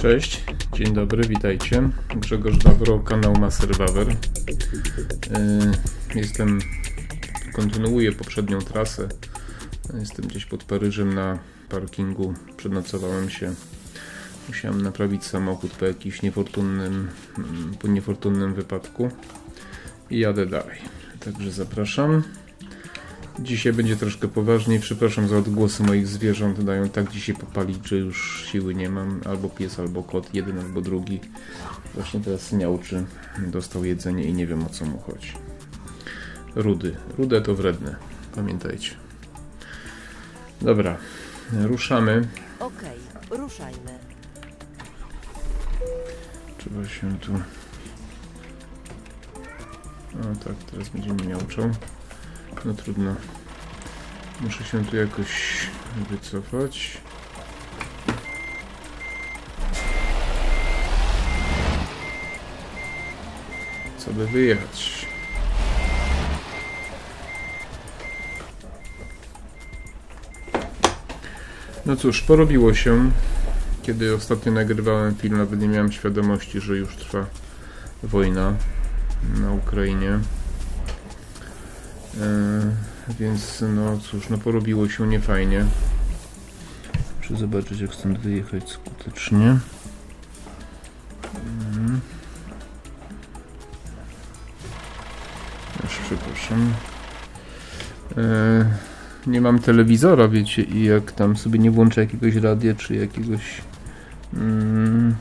Cześć, dzień dobry, witajcie. Grzegorz Wawro, kanał Master. Yy, jestem, kontynuuję poprzednią trasę. Jestem gdzieś pod Paryżem na parkingu, przenocowałem się. Musiałem naprawić samochód po jakimś niefortunnym, po niefortunnym wypadku i jadę dalej. Także zapraszam. Dzisiaj będzie troszkę poważniej. Przepraszam za odgłosy moich zwierząt. Dają tak dzisiaj popalić, że już siły nie mam. Albo pies, albo kot. Jeden albo drugi. Właśnie teraz miałczy. Dostał jedzenie i nie wiem o co mu chodzi. Rudy. Rude to wredne. Pamiętajcie. Dobra. Ruszamy. Okej, ruszajmy. Trzeba się tu... O tak, teraz będziemy miałczą. No trudno. Muszę się tu jakoś wycofać. Co by wyjechać? No cóż, porobiło się. Kiedy ostatnio nagrywałem film, nawet nie miałem świadomości, że już trwa wojna na Ukrainie. E, więc no cóż, no porobiło się niefajnie. Muszę zobaczyć jak stąd wyjechać skutecznie. Mhm. Już przepraszam. E, nie mam telewizora, wiecie, i jak tam sobie nie włączę jakiegoś radia, czy jakiegoś mm,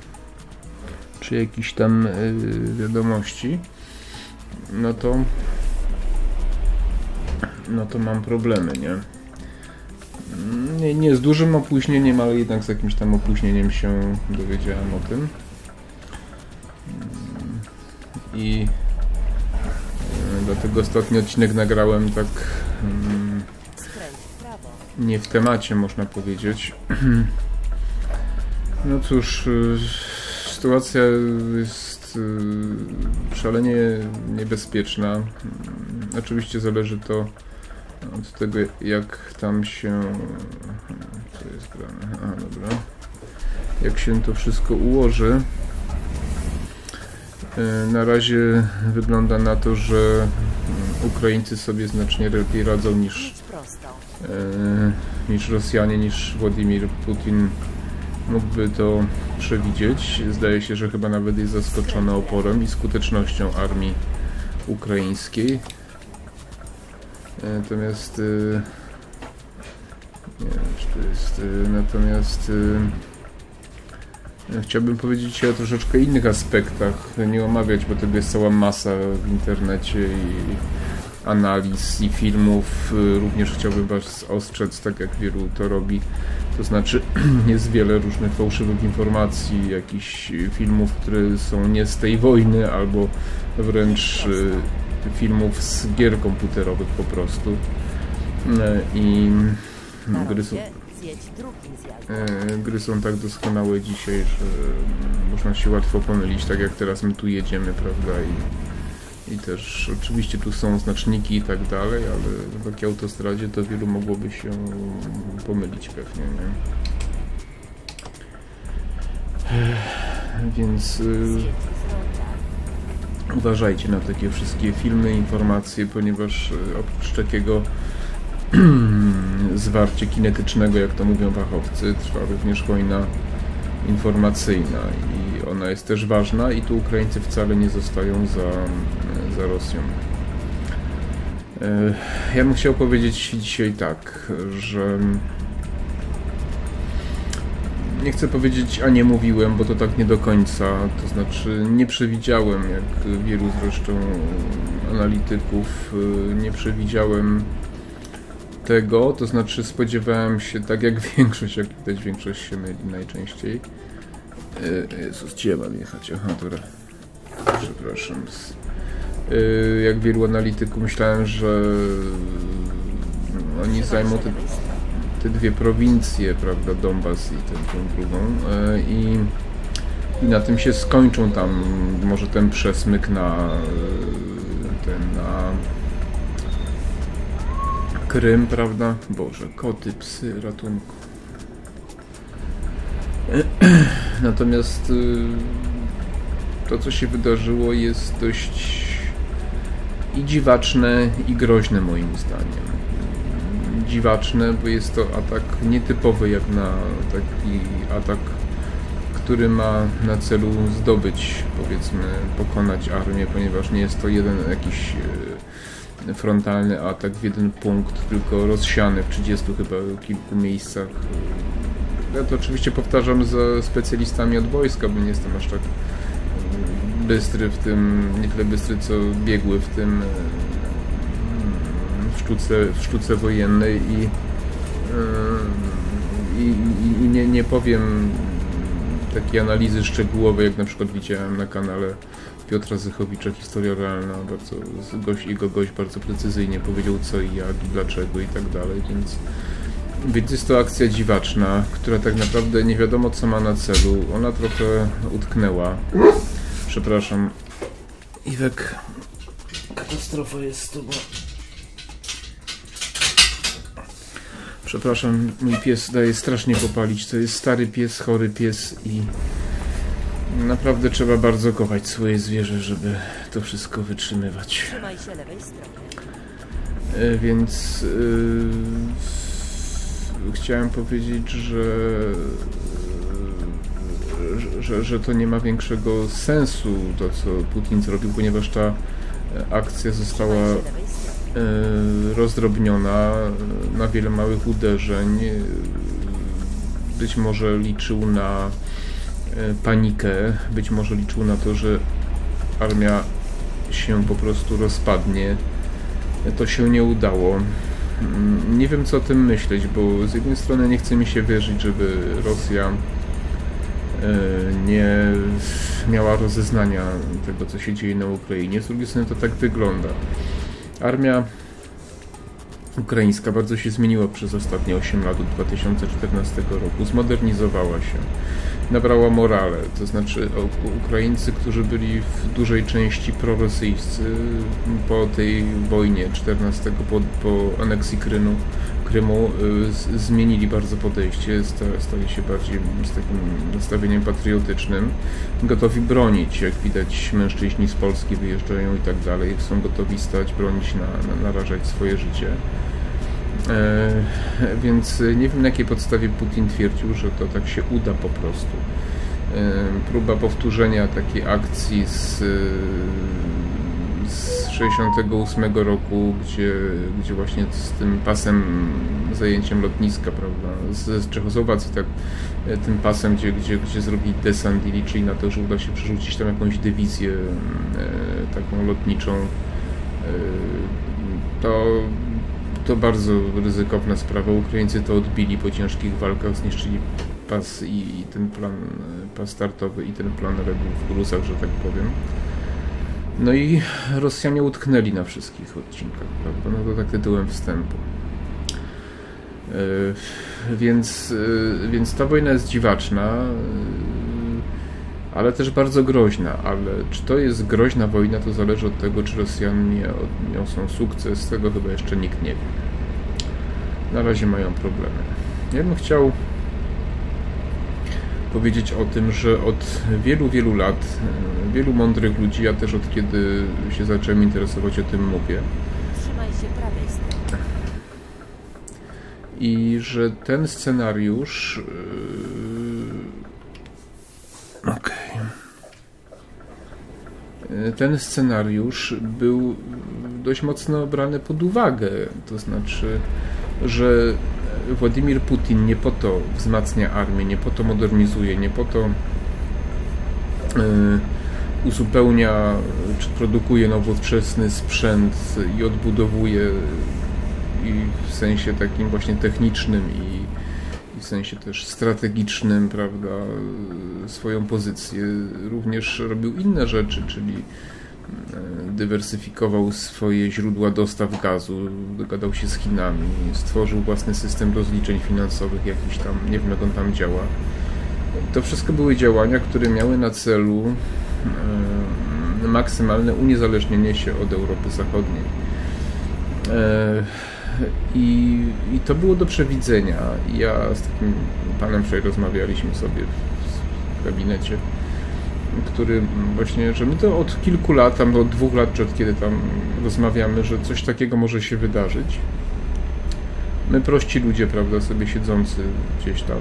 czy jakiś tam y, wiadomości, no to no to mam problemy, nie? Nie, nie z dużym opóźnieniem, ale jednak z jakimś tam opóźnieniem się dowiedziałem o tym. I y, dlatego ostatni odcinek nagrałem tak mm, nie w temacie, można powiedzieć. No cóż, y, sytuacja jest y, szalenie niebezpieczna. Oczywiście zależy to od tego, jak tam się. Co jest grane? A, dobra. Jak się to wszystko ułoży. Y, Na razie wygląda na to, że mm, Ukraińcy sobie znacznie lepiej radzą niż e, niż Rosjanie, niż Władimir Putin mógłby to przewidzieć. Zdaje się, że chyba nawet jest zaskoczony oporem i skutecznością armii ukraińskiej. E, Natomiast e, nie wiem, czy to jest e, natomiast e, chciałbym powiedzieć o troszeczkę innych aspektach, nie omawiać, bo tego jest cała masa w internecie i analiz i filmów. Y, Również chciałbym Was ostrzec, tak jak wielu to robi. To znaczy, jest wiele różnych fałszywych informacji, jakichś y, filmów, które są nie z tej wojny, albo wręcz y, filmów z gier komputerowych po prostu. Y, I Na gry są, e, gry są tak doskonałe dzisiaj, że można się łatwo pomylić, tak jak teraz my tu jedziemy, prawda? I, i też oczywiście tu są znaczniki i tak dalej, ale w takiej autostradzie to wielu mogłoby się pomylić pewnie, nie? Ech, Więc y. uważajcie na takie wszystkie filmy, informacje, ponieważ y, oprócz takiego zwarcia kinetycznego, jak to mówią fachowcy, trwa również wojna informacyjna i ona jest też ważna i tu Ukraińcy wcale nie zostają za, za Rosją. E, Ja bym chciał powiedzieć dzisiaj tak, że nie chcę powiedzieć, a nie mówiłem, bo to tak nie do końca. To znaczy, nie przewidziałem, jak wielu zresztą analityków, y, nie przewidziałem tego. To znaczy, spodziewałem się, tak jak większość, jak widać, większość się myli najczęściej. Y, Jezus, gdzie mam jechać? Aha, dobra. Przepraszam. Y, Jak wielu analityków, myślałem, że oni zajmą te dwie prowincje, prawda, Donbas i tę, tę drugą e, i, i na tym się skończą tam może ten przesmyk na e, ten na Krym, prawda? Boże, koty, psy, ratunku. Natomiast y, to, co się wydarzyło, jest dość i dziwaczne, i groźne moim zdaniem. Dziwaczne, bo jest to atak nietypowy jak na taki atak, który ma na celu zdobyć, powiedzmy, pokonać armię, ponieważ nie jest to jeden jakiś e, frontalny atak w jeden punkt, tylko rozsiany w 30 chyba kilku miejscach. Ja to oczywiście powtarzam ze specjalistami od wojska, bo nie jestem aż tak bystry w tym, nie tyle bystry, co biegły w tym e, sztuce, w sztuce wojennej i, e, i, i, i nie, nie powiem takiej analizy szczegółowej, jak na przykład widziałem na kanale Piotra Zychowicza, Historia Realna, bardzo, gość, jego gość bardzo precyzyjnie powiedział co i jak i dlaczego i tak dalej, więc więc jest to akcja dziwaczna, która tak naprawdę nie wiadomo co ma na celu. Ona trochę utknęła. Przepraszam. Iwek. Katastrofa jest z tobą. Przepraszam, mój pies daje strasznie popalić. To jest stary pies, chory pies i naprawdę trzeba bardzo kochać swoje zwierzę, żeby to wszystko wytrzymywać. Trzymaj się lewej strony. E, Więc yy, chciałem powiedzieć, że, że- że, że to nie ma większego sensu to, co Putin zrobił, ponieważ ta e, akcja została E, rozdrobniona e, na wiele małych uderzeń. E, Być może liczył na panikę, być może liczył na to, że armia się po prostu rozpadnie. To się nie udało. Mm, Nie wiem co o tym myśleć, bo z jednej strony nie chce mi się wierzyć, żeby Rosja nie miała rozeznania tego, co się dzieje na Ukrainie. Z drugiej strony to tak wygląda. Armia ukraińska bardzo się zmieniła przez ostatnie 8 lat od 2014 roku. Zmodernizowała się, nabrała morale. To znaczy Ukraińcy, którzy byli w dużej części prorosyjscy po tej wojnie 14, po, po aneksji Krymu, Krymu y, z, zmienili bardzo podejście, sta, stali się bardziej z takim nastawieniem patriotycznym, gotowi bronić, jak widać mężczyźni z Polski wyjeżdżają i tak dalej, są gotowi stać, bronić, na, na, narażać swoje życie. E, więc nie wiem na jakiej podstawie Putin twierdził, że to tak się uda po prostu. E, próba powtórzenia takiej akcji z, e, z 68 roku, gdzie, gdzie właśnie z tym pasem, zajęciem lotniska, prawda, z, z Czechosłowacji, tak, tym pasem, gdzie, gdzie, gdzie zrobili desant i liczyli na to, że uda się przerzucić tam jakąś dywizję taką lotniczą. To to bardzo ryzykowna sprawa. Ukraińcy to odbili po ciężkich walkach, zniszczyli pas i, i ten plan, e, pas startowy i ten plan legł w gruzach, że tak powiem. No i Rosjanie utknęli na wszystkich odcinkach, prawda? No to tak tytułem wstępu. E, Więc, e, więc ta wojna jest dziwaczna, ale też bardzo groźna. Ale czy to jest groźna wojna, to zależy od tego, czy Rosjanie odniosą sukces. Tego chyba jeszcze nikt nie wie. Na razie mają problemy. Ja bym chciał powiedzieć o tym, że od wielu, wielu lat, e, wielu mądrych ludzi, ja też od kiedy się zacząłem interesować o tym mówię, Trzymaj się prawej strony. i że ten scenariusz. Yy... Okej. Yy, Ten scenariusz był dość mocno brany pod uwagę. To znaczy, że Władimir Putin nie po to wzmacnia armię, nie po to modernizuje, nie po to yy, uzupełnia czy produkuje nowoczesny sprzęt i odbudowuje i w sensie takim właśnie technicznym i, sensie też strategicznym, prawda, swoją pozycję. Również robił inne rzeczy, czyli e, dywersyfikował swoje źródła dostaw gazu, dogadał się z Chinami, stworzył własny system rozliczeń finansowych, jakiś tam, nie wiem jak on tam działa. To wszystko były działania, które miały na celu e, maksymalne uniezależnienie się od Europy Zachodniej. I, I to było do przewidzenia. Ja z takim panem rozmawialiśmy sobie w, gabinecie, który właśnie, że my to od kilku lat, tam od dwóch lat, czy od kiedy tam rozmawiamy, że coś takiego może się wydarzyć. My prości ludzie, prawda, sobie siedzący gdzieś tam,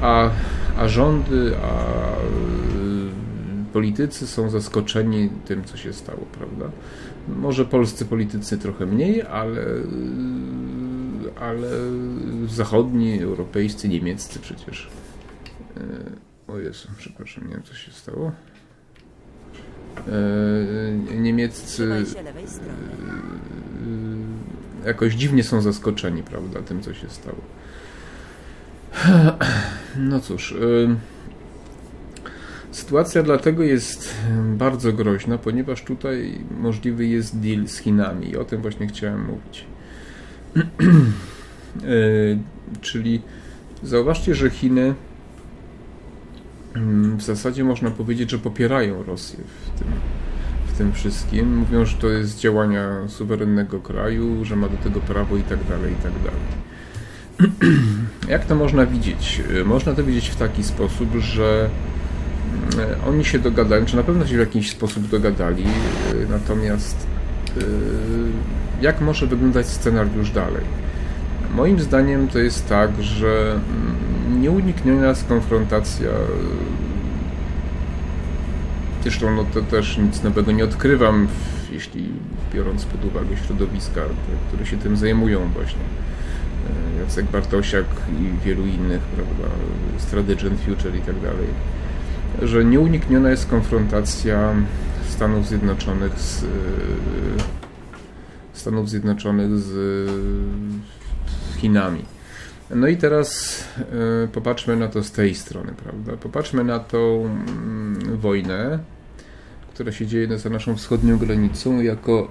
a, a rządy, a politycy są zaskoczeni tym, co się stało, prawda? Może polscy politycy trochę mniej, ale, ale zachodni, europejscy, niemieccy przecież. Y, O Jezu, przepraszam, nie wiem, co się stało. Y, Niemieccy y, jakoś dziwnie są zaskoczeni, prawda, tym, co się stało. No cóż, y, sytuacja dlatego jest bardzo groźna, ponieważ tutaj możliwy jest deal z Chinami i o tym właśnie chciałem mówić. Y, Czyli zauważcie, że Chiny w zasadzie można powiedzieć, że popierają Rosję w tym, w tym wszystkim. Mówią, że to jest działania suwerennego kraju, że ma do tego prawo i tak dalej, i tak dalej. Jak to można widzieć? Y, Można to widzieć w taki sposób, że oni się dogadają, czy na pewno się w jakiś sposób dogadali, y, natomiast y, jak może wyglądać scenariusz dalej? Moim zdaniem to jest tak, że mm, nieunikniona jest konfrontacja. Zresztą no to też nic nowego nie odkrywam, jeśli biorąc pod uwagę środowiska, które się tym zajmują właśnie. E, Jacek Bartosiak i wielu innych, prawda, Strategy Future i tak dalej, że nieunikniona jest konfrontacja Stanów Zjednoczonych z e, Stanów Zjednoczonych z Chinami. No i teraz e, popatrzmy na to z tej strony, prawda? Popatrzmy na tą mm, wojnę, która się dzieje za naszą wschodnią granicą jako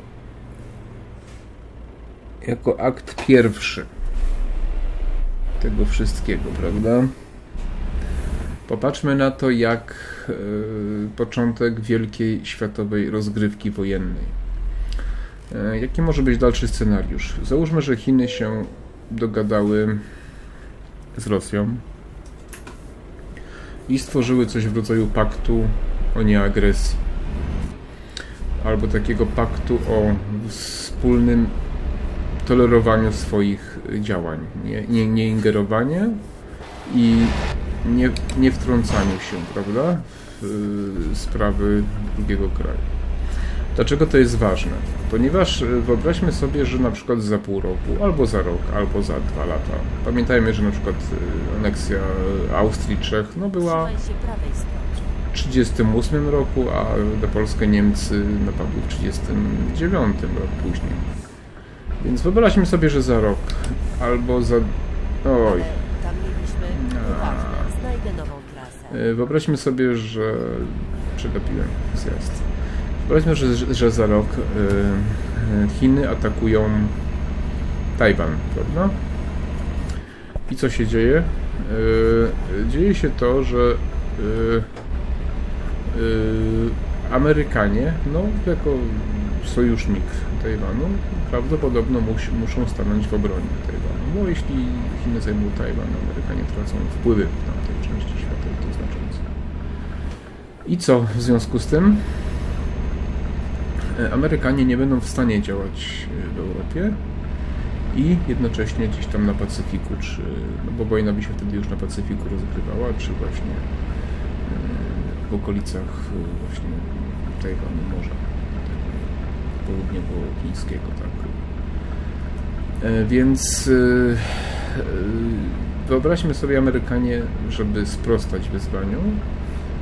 jako akt pierwszy tego wszystkiego, prawda? Popatrzmy na to jak e, początek wielkiej światowej rozgrywki wojennej. E, Jaki może być dalszy scenariusz? Załóżmy, że Chiny się dogadały z Rosją i stworzyły coś w rodzaju paktu o nieagresji. Albo takiego paktu o wspólnym tolerowaniu swoich działań. Nie, nie, nie ingerowanie i nie, nie wtrącaniu się, prawda, w y, sprawy drugiego kraju. Dlaczego to jest ważne? Ponieważ y, wyobraźmy sobie, że na przykład za pół roku, albo za rok, albo za dwa lata. Pamiętajmy, że na przykład y, aneksja Austrii, Czech no była w 1938 roku, a na Polskę Niemcy napadły w 1939 rok później. Więc wyobraźmy sobie, że za rok, albo za... Oj, Ale tam mieliśmy... Nieważne, znajdę nową trasę. E, Wyobraźmy sobie, że przegapiłem zjazd. Wyobraźmy, że, że za rok e, e, Chiny atakują Tajwan, prawda? I co się dzieje? E, Dzieje się to, że e, e, Amerykanie, no jako sojusznik Tajwanu, prawdopodobno musi, muszą stanąć w obronie Tajwanu. Bo jeśli Chiny zajmą Tajwan, Amerykanie tracą wpływy w tamtej części świata i to znacząco. I co w związku z tym? E, Amerykanie nie będą w stanie działać e, w Europie i jednocześnie gdzieś tam na Pacyfiku, czy, no bo wojna by się wtedy już na Pacyfiku rozgrywała, czy właśnie e, w okolicach właśnie Tajwanu, morza południowo-chińskiego, tak. Więc wyobraźmy sobie Amerykanie, żeby sprostać wyzwaniu,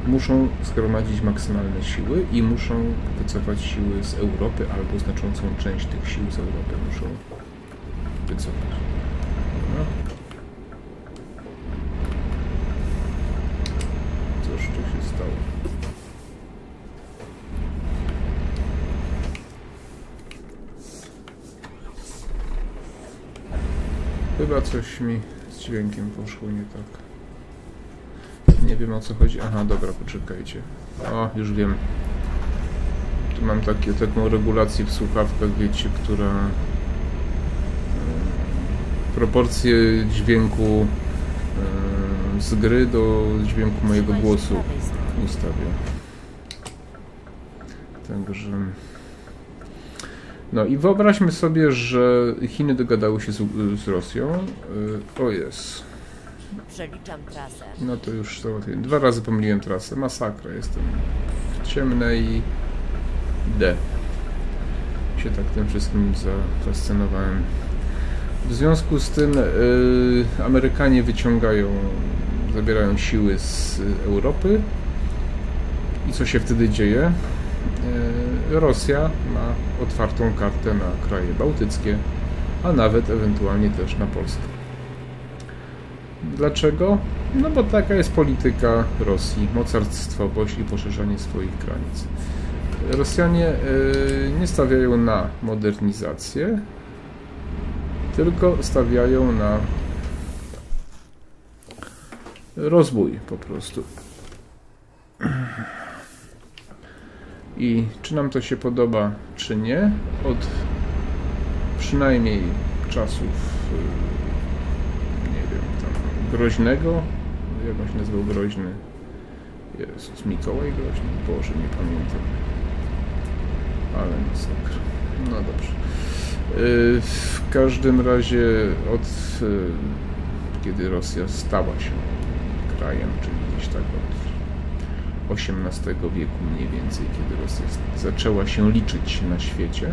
muszą zgromadzić maksymalne siły i muszą wycofać siły z Europy albo znaczącą część tych sił z Europy muszą wycofać. Dobra? Cóż tu się stało? Chyba coś mi z dźwiękiem poszło nie tak. Nie wiem o co chodzi. Aha, dobra, poczekajcie. O, już wiem. Tu mam takie, taką regulację w słuchawkach, wiecie, która e, proporcje dźwięku e, z gry do dźwięku mojego głosu ustawię. Także. No i wyobraźmy sobie, że Chiny dogadały się z, z Rosją. Y, O jest. Przeliczam trasę. No to już załatwiłem. Dwa razy pomyliłem trasę. Masakra. Jestem w ciemnej D. Się tak tym wszystkim zafascynowałem. W związku z tym y, Amerykanie wyciągają, zabierają siły z Europy. I co się wtedy dzieje? Y, Rosja ma otwartą kartę na kraje bałtyckie, a nawet ewentualnie też na Polskę. Dlaczego? No bo taka jest polityka Rosji, mocarstwowość i poszerzanie swoich granic. Rosjanie y, nie stawiają na modernizację, tylko stawiają na rozwój po prostu. I czy nam to się podoba, czy nie, od przynajmniej czasów y, nie wiem, tam Groźnego, jak on się nazywał Groźny? Jezus, Mikołaj Groźny? Boże, nie pamiętam. Ale masakra. No dobrze. Y, W każdym razie od y, kiedy Rosja stała się krajem, czyli gdzieś tak od XVIII wieku mniej więcej, kiedy Rosja zaczęła się liczyć na świecie,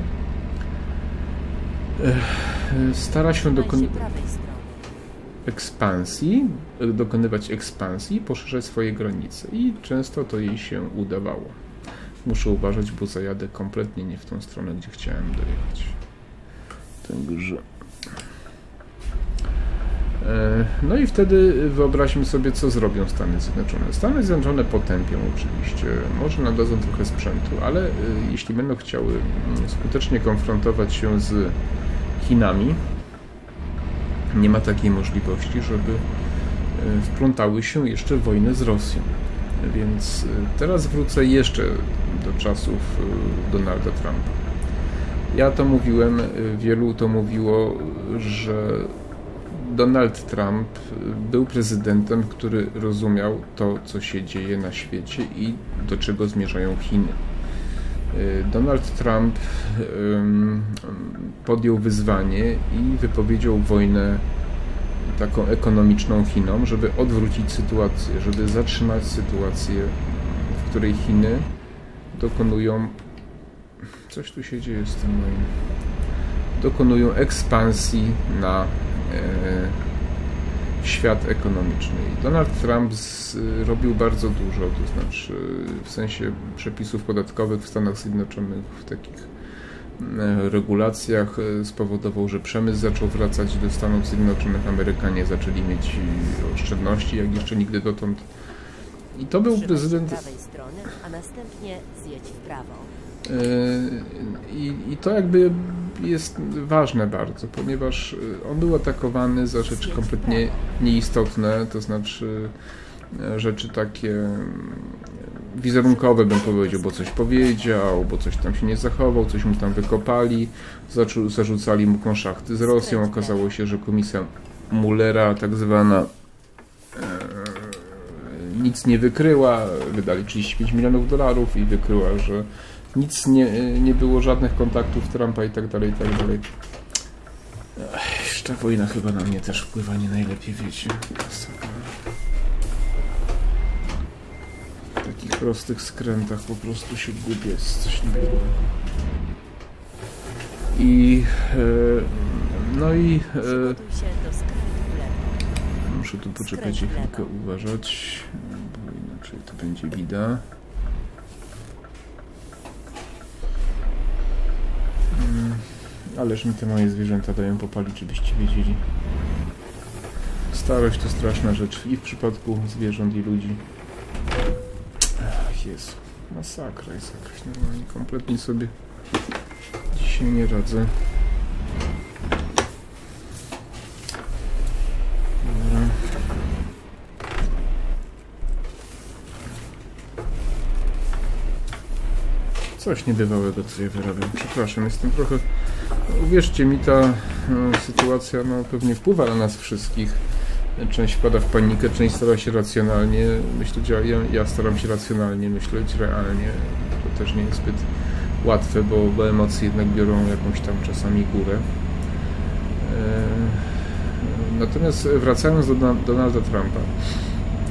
y, stara się Trzymaj ekspansji, dokonywać ekspansji, poszerzać swoje granice i często to jej się udawało. Muszę uważać, bo zajadę kompletnie nie w tą stronę, gdzie chciałem dojechać. Także. E, No i wtedy wyobraźmy sobie, co zrobią Stany Zjednoczone. Stany Zjednoczone potępią oczywiście, może nadadzą trochę sprzętu, ale e, jeśli będą chciały mm, skutecznie konfrontować się z Chinami, nie ma takiej możliwości, żeby e, wplątały się jeszcze w wojnę z Rosją. Więc e, teraz wrócę jeszcze do czasów e, Donalda Trumpa. Ja to mówiłem, wielu to mówiło, że Donald Trump był prezydentem, który rozumiał to, co się dzieje na świecie i do czego zmierzają Chiny. E, Donald Trump podjął wyzwanie i wypowiedział wojnę taką ekonomiczną Chinom, żeby odwrócić sytuację, żeby zatrzymać sytuację, w której Chiny dokonują. Coś tu się dzieje z tym moim. Dokonują ekspansji na e, świat ekonomiczny. I Donald Trump z, robił bardzo dużo, to znaczy w sensie przepisów podatkowych w Stanach Zjednoczonych, w takich e, regulacjach e, spowodował, że przemysł zaczął wracać do Stanów Zjednoczonych, Amerykanie zaczęli mieć oszczędności jak jeszcze nigdy dotąd. I to był prezydent strony, a następnie zjedź w prawo. Yy, I, I to jakby jest ważne bardzo, ponieważ yy, on był atakowany za rzeczy kompletnie nieistotne, to znaczy e, rzeczy takie mm, wizerunkowe bym powiedział, bo coś powiedział, bo coś tam się nie zachował, coś mu tam wykopali, zarzucali mu konszachty z Rosją, okazało się, że komisja Mullera tak zwana e, nic nie wykryła, wydali 35 milionów dolarów i wykryła, że nic nie, nie było, żadnych kontaktów Trumpa i tak dalej, i tak dalej. Ech, Jeszcze wojna chyba na mnie też wpływa nie najlepiej, wiecie. W takich prostych skrętach po prostu się gubię, jest coś niezwykłego. I e, no i e, muszę tu poczekać i chwilkę uważać, bo inaczej to będzie bida. Ależ mi te moje zwierzęta dają popalić, żebyście wiedzieli. Starość to straszna rzecz i w przypadku zwierząt i ludzi. Ach, Jezu, masakra jest jakaś normalnie, kompletnie sobie dzisiaj nie radzę. Coś niebywałego, co ja wyrabiam. Przepraszam, jestem trochę... Uwierzcie mi, ta e, sytuacja no, pewnie wpływa na nas wszystkich. Część wpada w panikę, część stara się racjonalnie myśleć, a ja, ja staram się racjonalnie myśleć, realnie. To też nie jest zbyt łatwe, bo, bo emocje jednak biorą jakąś tam czasami górę. E, natomiast wracając do Donalda Trumpa,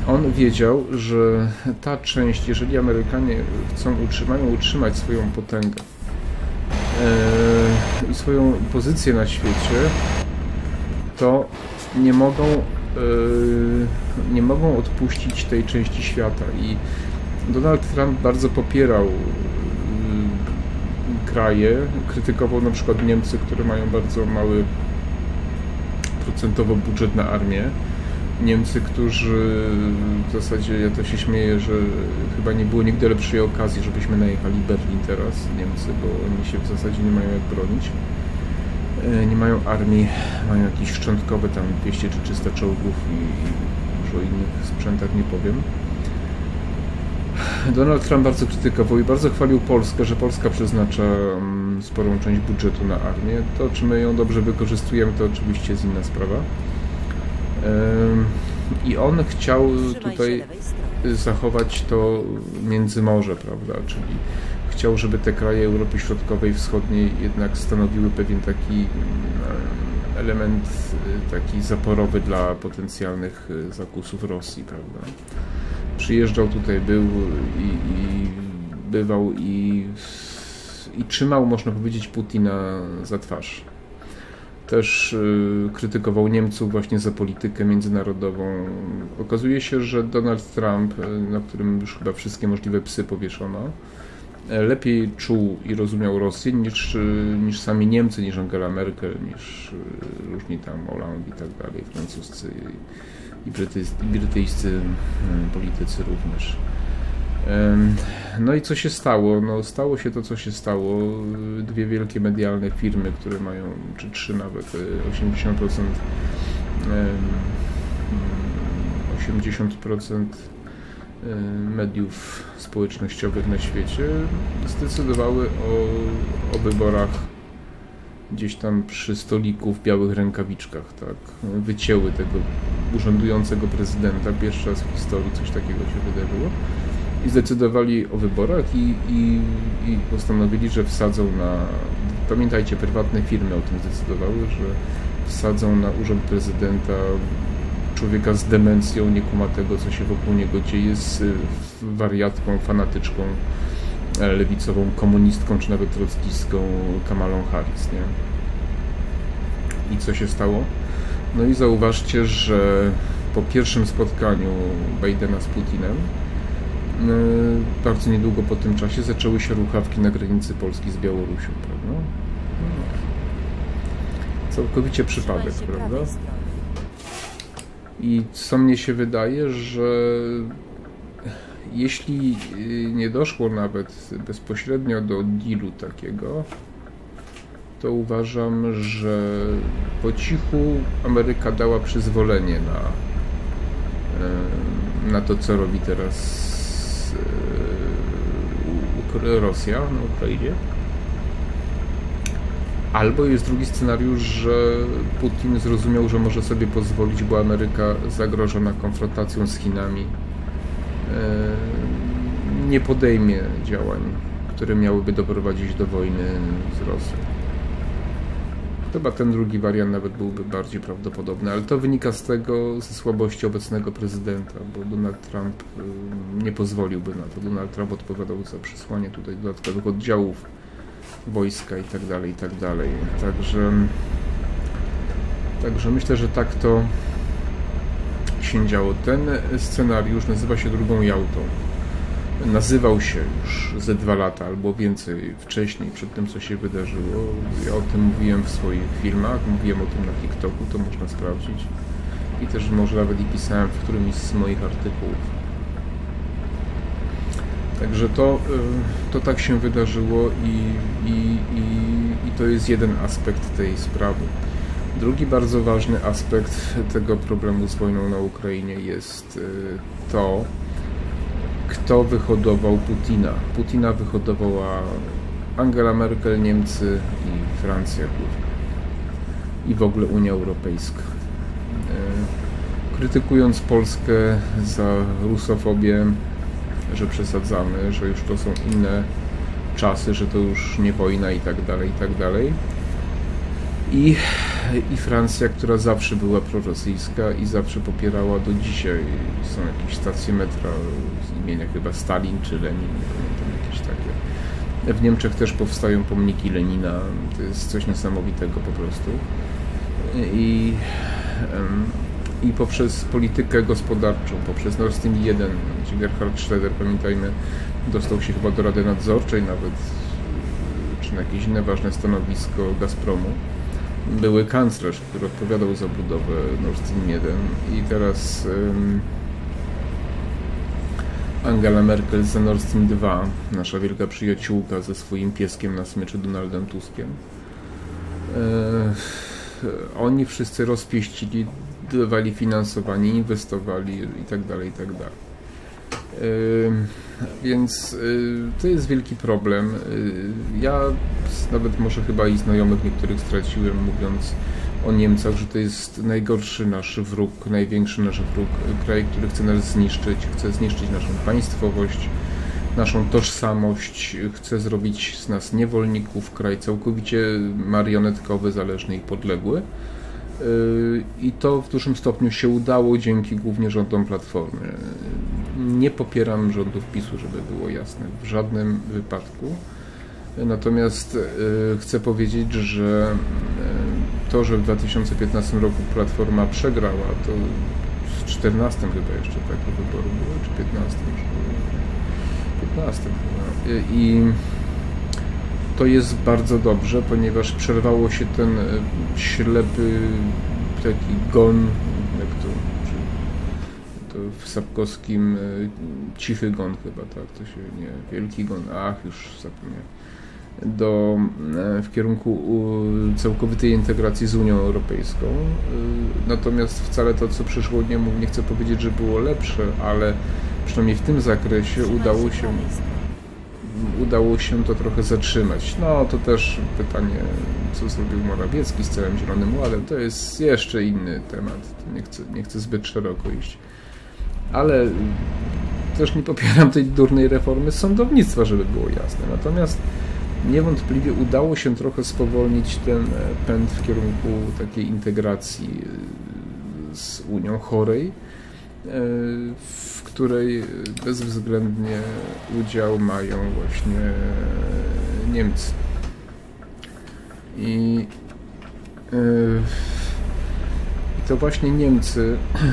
on wiedział, że ta część, jeżeli Amerykanie chcą utrzymają utrzymać swoją potęgę e, i swoją pozycję na świecie, to nie mogą, e, nie mogą odpuścić tej części świata. I Donald Trump bardzo popierał kraje, krytykował na przykład Niemcy, które mają bardzo mały procentowo budżet na armię. Niemcy, którzy w zasadzie, ja to się śmieję, że chyba nie było nigdy lepszej okazji, żebyśmy najechali Berlin teraz, Niemcy, bo oni się w zasadzie nie mają jak bronić. E, nie mają armii, mają jakieś szczątkowe tam 200 czy 300 czołgów i już o innych sprzętach nie powiem. Donald Trump bardzo krytykował i bardzo chwalił Polskę, że Polska przeznacza mm, sporą część budżetu na armię. To, czy my ją dobrze wykorzystujemy, to oczywiście jest inna sprawa. I on chciał tutaj zachować to międzymorze, prawda, czyli chciał, żeby te kraje Europy Środkowej i Wschodniej jednak stanowiły pewien taki element y, taki zaporowy dla potencjalnych y, zakusów Rosji, prawda? Przyjeżdżał tutaj, był i, i bywał i, i trzymał, można powiedzieć, Putina za twarz. Też y, krytykował Niemców właśnie za politykę międzynarodową. Okazuje się, że Donald Trump, y, na którym już chyba wszystkie możliwe psy powieszono, y, lepiej czuł i rozumiał Rosję niż, niż sami Niemcy, niż Angela Merkel, niż różni tam Hollande i tak dalej, francuscy i brytyjscy politycy również. No i co się stało? No, stało się to, co się stało. Dwie wielkie medialne firmy, które mają, czy trzy nawet, 80%, 80% mediów społecznościowych na świecie zdecydowały o, o wyborach gdzieś tam przy stoliku w białych rękawiczkach, tak, wycięły tego urzędującego prezydenta. Pierwszy raz w historii coś takiego się wydarzyło. I zdecydowali o wyborach i, i, i postanowili, że wsadzą na. Pamiętajcie, prywatne firmy o tym zdecydowały, że wsadzą na urząd prezydenta człowieka z demencją, nie kuma tego, co się wokół niego dzieje, z wariatką, fanatyczką, e, lewicową, komunistką, czy nawet trockistką Kamalą Harris, nie? I co się stało? No i zauważcie, że po pierwszym spotkaniu Bidena z Putinem bardzo niedługo po tym czasie zaczęły się ruchawki na granicy Polski z Białorusią, prawda? No. Całkowicie przypadek, prawda? I co mnie się wydaje, że jeśli y, nie doszło nawet bezpośrednio do dealu takiego, to uważam, że po cichu Ameryka dała przyzwolenie na, e, na to, co robi teraz e, Rosja na Ukrainie. Albo jest drugi scenariusz, że Putin zrozumiał, że może sobie pozwolić, bo Ameryka zagrożona konfrontacją z Chinami e, nie podejmie działań, które miałyby doprowadzić do wojny z Rosją. Chyba ten drugi wariant nawet byłby bardziej prawdopodobny, ale to wynika z tego, ze słabości obecnego prezydenta, bo Donald Trump y, nie pozwoliłby na to. Donald Trump odpowiadał za przysłanie tutaj dodatkowych oddziałów wojska i tak dalej, i tak dalej. Także, także myślę, że tak to się działo. Ten scenariusz nazywa się drugą Jałtą nazywał się już ze dwa lata albo więcej wcześniej, przed tym co się wydarzyło. Ja o tym mówiłem w swoich filmach, mówiłem o tym na TikToku, to można sprawdzić. I też może nawet i pisałem w którymś z moich artykułów. Także to, y, to tak się wydarzyło i, i, i, i to jest jeden aspekt tej sprawy. Drugi bardzo ważny aspekt tego problemu z wojną na Ukrainie jest y, to, kto wyhodował Putina. Putina wyhodowała Angela Merkel, Niemcy i Francja głównie. I w ogóle Unia Europejska. E, krytykując Polskę za rusofobię, że przesadzamy, że już to są inne czasy, że to już nie wojna i tak dalej, i tak dalej. I, I Francja, która zawsze była prorosyjska i zawsze popierała do dzisiaj. Są jakieś stacje metra z imienia chyba Stalin czy Lenin, pamiętam jakieś takie. W Niemczech też powstają pomniki Lenina. To jest coś niesamowitego po prostu. I, i poprzez politykę gospodarczą, poprzez Nord Stream 1, gdzie Gerhard Schroeder, pamiętajmy, dostał się chyba do Rady Nadzorczej nawet, czy na jakieś inne ważne stanowisko Gazpromu były kanclerz, który odpowiadał za budowę Nord Stream 1 i teraz um, Angela Merkel za Nord Stream 2, nasza wielka przyjaciółka ze swoim pieskiem na smyczy Donaldem Tuskiem. E, oni wszyscy rozpieścili, dawali finansowanie, inwestowali i tak dalej, i tak dalej. Więc y, to jest wielki problem. Y, ja nawet może chyba i znajomych niektórych straciłem, mówiąc o Niemcach, że to jest najgorszy nasz wróg, największy nasz wróg, kraj, który chce nas zniszczyć, chce zniszczyć naszą państwowość, naszą tożsamość, chce zrobić z nas niewolników, kraj całkowicie marionetkowy, zależny i podległy. Y, I to w dużym stopniu się udało dzięki głównie rządom Platformy. Nie popieram rządów PiSu, żeby było jasne, w żadnym wypadku. Natomiast y, chcę powiedzieć, że y, to, że w 2015 roku Platforma przegrała, to w 14 chyba jeszcze takie wybory były, czy 15 już 15 chyba. I to jest bardzo dobrze, ponieważ przerwało się ten e, ślepy taki gon, jak to, to w Sapkowskim e, cichy gon chyba, tak, to się nie, wielki gon, ach, już zapomniałem, do, e, w kierunku całkowitej integracji z Unią Europejską. Natomiast wcale to, co przyszło, nie, nie chcę powiedzieć, że było lepsze, ale przynajmniej w tym zakresie udało się udało się to trochę zatrzymać. No to też pytanie, co zrobił Morawiecki z całym Zielonym Ładem, to jest jeszcze inny temat. Nie chcę, nie chcę zbyt szeroko iść. Ale też nie popieram tej durnej reformy sądownictwa, żeby było jasne. Natomiast niewątpliwie udało się trochę spowolnić ten pęd w kierunku takiej integracji z Unią chorej, w której bezwzględnie udział mają właśnie Niemcy. I, e, i to właśnie Niemcy, e,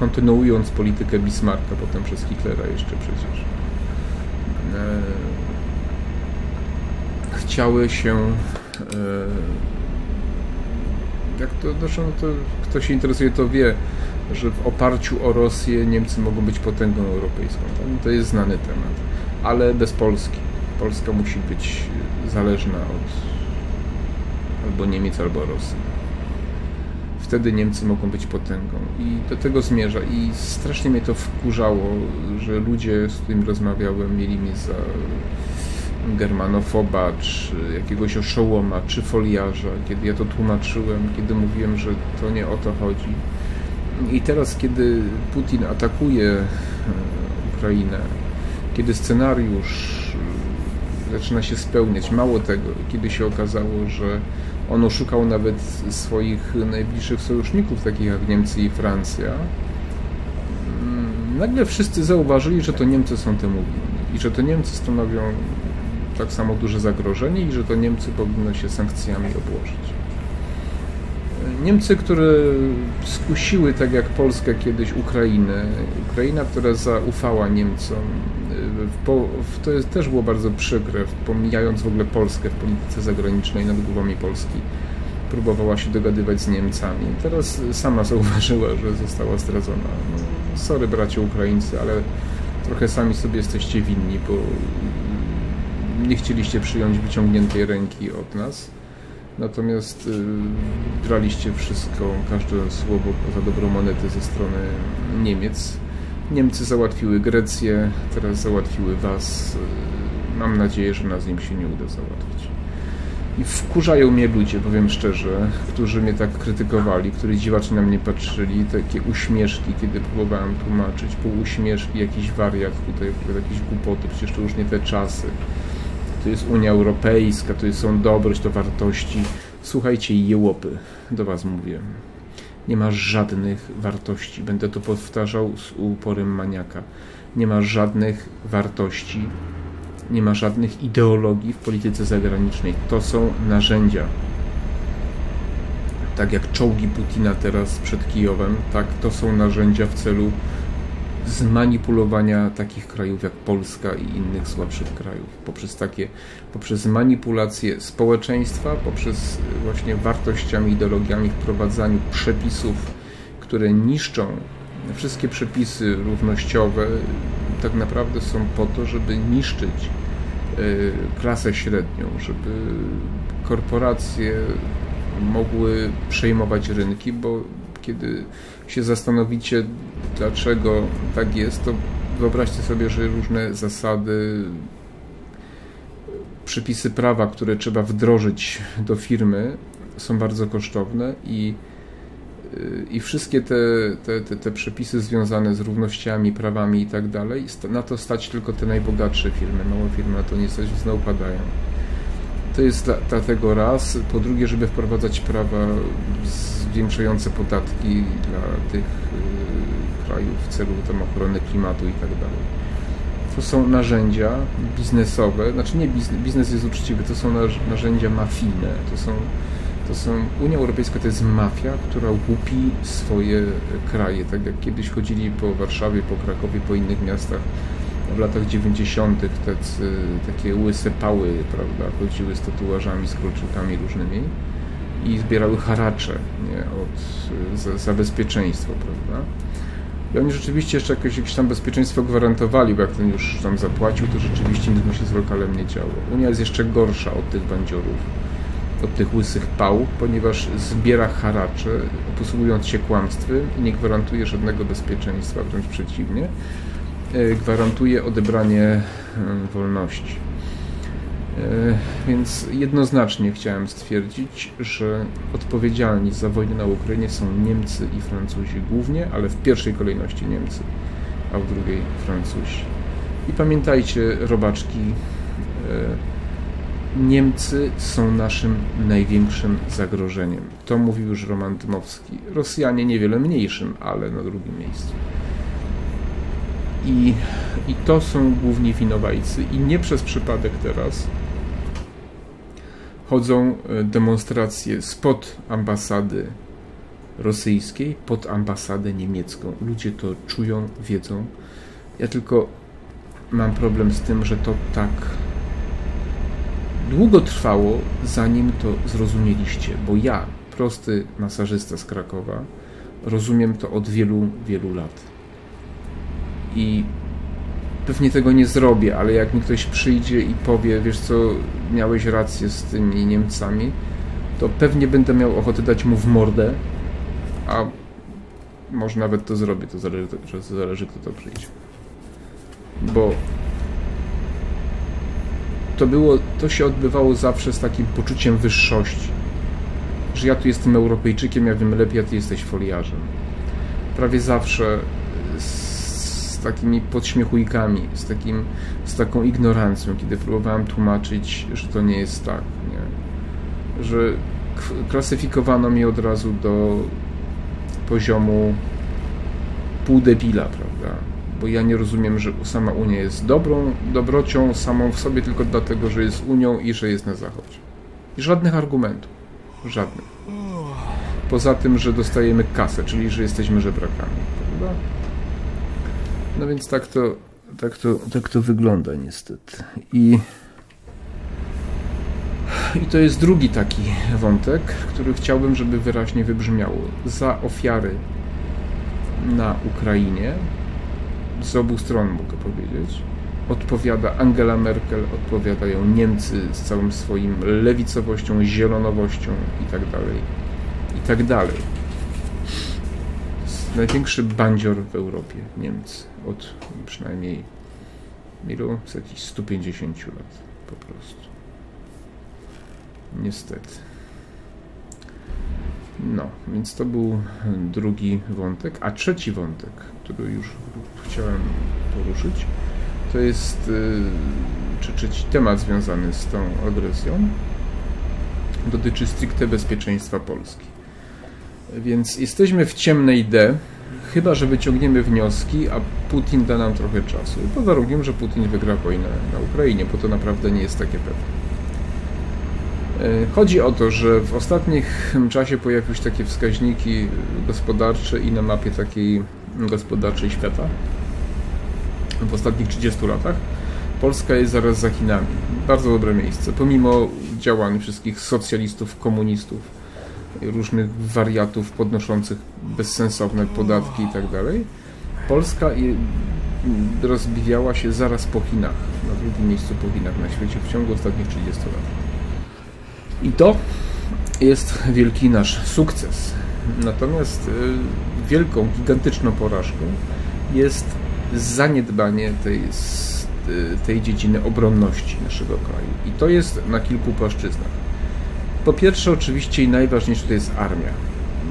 kontynuując politykę Bismarcka, potem przez Hitlera jeszcze przecież, e, chciały się jak to, zresztą to, kto się interesuje, to wie, że w oparciu o Rosję Niemcy mogą być potęgą europejską. To jest znany temat, ale bez Polski. Polska musi być zależna od albo Niemiec, albo Rosji. Wtedy Niemcy mogą być potęgą i do tego zmierza. I strasznie mnie to wkurzało, że ludzie, z którymi rozmawiałem, mieli mnie za germanofoba, czy jakiegoś oszołoma, czy foliarza, kiedy ja to tłumaczyłem, kiedy mówiłem, że to nie o to chodzi. I teraz, kiedy Putin atakuje e, Ukrainę, kiedy scenariusz e, zaczyna się spełniać, mało tego, kiedy się okazało, że on oszukał nawet swoich najbliższych sojuszników, takich jak Niemcy i Francja, mm, nagle wszyscy zauważyli, że to Niemcy są temu winni i że to Niemcy stanowią tak samo duże zagrożenie i że to Niemcy powinno się sankcjami obłożyć. Niemcy, które skusiły, tak jak Polska kiedyś, Ukrainę, Ukraina, która zaufała Niemcom, to jest, też było bardzo przykre, pomijając w ogóle Polskę w polityce zagranicznej nad głowami Polski, próbowała się dogadywać z Niemcami. Teraz sama zauważyła, że została zdradzona. No, sorry bracia Ukraińcy, ale trochę sami sobie jesteście winni, bo nie chcieliście przyjąć wyciągniętej ręki od nas. Natomiast y, braliście wszystko, każde słowo za dobrą monetę ze strony Niemiec. Niemcy załatwiły Grecję, teraz załatwiły Was. Y, mam nadzieję, że nas im się nie uda załatwić. I wkurzają mnie ludzie, powiem szczerze, którzy mnie tak krytykowali, którzy dziwacznie na mnie patrzyli, takie uśmieszki, kiedy próbowałem tłumaczyć, półuśmieszki, jakiś wariat tutaj, jakieś głupoty, przecież to już nie te czasy. To jest Unia Europejska, to są dobroć, to wartości. Słuchajcie, jełopy, do was mówię. Nie ma żadnych wartości. Będę to powtarzał z uporem maniaka. Nie ma żadnych wartości nie ma żadnych ideologii w polityce zagranicznej. To są narzędzia. Tak jak czołgi Putina teraz przed Kijowem, tak to są narzędzia w celu zmanipulowania takich krajów jak Polska i innych słabszych krajów. Poprzez takie, poprzez manipulację społeczeństwa, poprzez właśnie wartościami, ideologiami, wprowadzaniu przepisów, które niszczą wszystkie przepisy równościowe, tak naprawdę są po to, żeby niszczyć y, klasę średnią, żeby korporacje mogły przejmować rynki, bo kiedy się zastanowicie, dlaczego tak jest, to wyobraźcie sobie, że różne zasady, przepisy prawa, które trzeba wdrożyć do firmy, są bardzo kosztowne i i wszystkie te, te, te, te, przepisy związane z równościami, prawami i tak dalej, na to stać tylko te najbogatsze firmy. Małe firmy na to nie stać, więc upadają. To jest dlatego raz. Po drugie, żeby wprowadzać prawa zwiększające podatki dla tych krajów w celu tam ochrony klimatu i tak dalej. To są narzędzia biznesowe, znaczy nie biznes, biznes jest uczciwy, to są narzędzia mafijne, to są to są, Unia Europejska to jest mafia, która łupi swoje kraje. Tak jak kiedyś chodzili po Warszawie, po Krakowie, po innych miastach w latach 90. Tacy, takie łyse pały, prawda, chodziły z tatuażami, z kolczykami różnymi i zbierały haracze nie, od, za, za bezpieczeństwo, prawda. I oni rzeczywiście jeszcze jakieś, jakieś tam bezpieczeństwo gwarantowali, bo jak ten już tam zapłacił, to rzeczywiście nic mu się z lokalem nie działo. Unia jest jeszcze gorsza od tych bandziorów od tych łysych pał, ponieważ zbiera haracze, posługując się kłamstwem i nie gwarantuje żadnego bezpieczeństwa, wręcz przeciwnie, e, gwarantuje odebranie e, wolności. E, więc jednoznacznie chciałem stwierdzić, że odpowiedzialni za wojnę na Ukrainie są Niemcy i Francuzi głównie, ale w pierwszej kolejności Niemcy, a w drugiej Francuzi. I pamiętajcie, robaczki, Niemcy są naszym największym zagrożeniem. To mówił już Roman Dmowski. Rosjanie niewiele mniejszym, ale na drugim miejscu. I, I to są główni winowajcy. I nie przez przypadek teraz chodzą e, demonstracje spod ambasady rosyjskiej pod ambasadę niemiecką. Ludzie to czują, wiedzą. Ja tylko mam problem z tym, że to tak długo trwało, zanim to zrozumieliście, bo ja, prosty masażysta z Krakowa, rozumiem to od wielu, wielu lat. I pewnie tego nie zrobię, ale jak mi ktoś przyjdzie i powie, wiesz co, miałeś rację z tymi Niemcami, to pewnie będę miał ochotę dać mu w mordę, a może nawet to zrobię, to zależy, to zależy kto to przyjdzie. Bo to było, to się odbywało zawsze z takim poczuciem wyższości. Że ja tu jestem Europejczykiem, ja wiem lepiej, a ty jesteś foliarzem. Prawie zawsze z takimi podśmiechujkami, z, takim, z taką ignorancją, kiedy próbowałem tłumaczyć, że to nie jest tak, nie? że klasyfikowano mnie od razu do poziomu pół debila, prawda? bo ja nie rozumiem, że sama Unia jest dobrą, dobrocią samą w sobie tylko dlatego, że jest Unią i że jest na Zachodzie. I żadnych argumentów. Żadnych. Poza tym, że dostajemy kasę, czyli że jesteśmy żebrakami. Prawda? No więc tak to, tak to, tak to wygląda niestety. I, I to jest drugi taki wątek, który chciałbym, żeby wyraźnie wybrzmiało. Za ofiary na Ukrainie z obu stron, mogę powiedzieć. Odpowiada Angela Merkel, odpowiadają Niemcy z całym swoim lewicowością, zielonowością itd. Tak Największy bandzior w Europie, Niemcy, od przynajmniej ilu? Z jakichś 150 lat po prostu. Niestety. No, więc to był drugi wątek. A trzeci wątek, który już chciałem poruszyć, to jest, y, czy trzeci temat związany z tą agresją, dotyczy stricte bezpieczeństwa Polski. Więc jesteśmy w ciemnej D, chyba że wyciągniemy wnioski, a Putin da nam trochę czasu. Pod warunkiem, że Putin wygra wojnę na Ukrainie, bo to naprawdę nie jest takie pewne. E, chodzi o to, że w ostatnim czasie pojawiły się takie wskaźniki gospodarcze i na mapie takiej gospodarczej świata. W ostatnich 30 latach Polska jest zaraz za Chinami. Bardzo dobre miejsce, pomimo działań wszystkich socjalistów, komunistów, różnych wariatów podnoszących bezsensowne podatki i tak dalej. Polska rozbiwiała się zaraz po Chinach, na drugim miejscu po Chinach na świecie w ciągu ostatnich 30 lat. I to jest wielki nasz sukces. Natomiast y, wielką, gigantyczną porażką jest zaniedbanie tej, y, tej dziedziny obronności naszego kraju. I to jest na kilku płaszczyznach. Po pierwsze, oczywiście i najważniejsze to jest armia.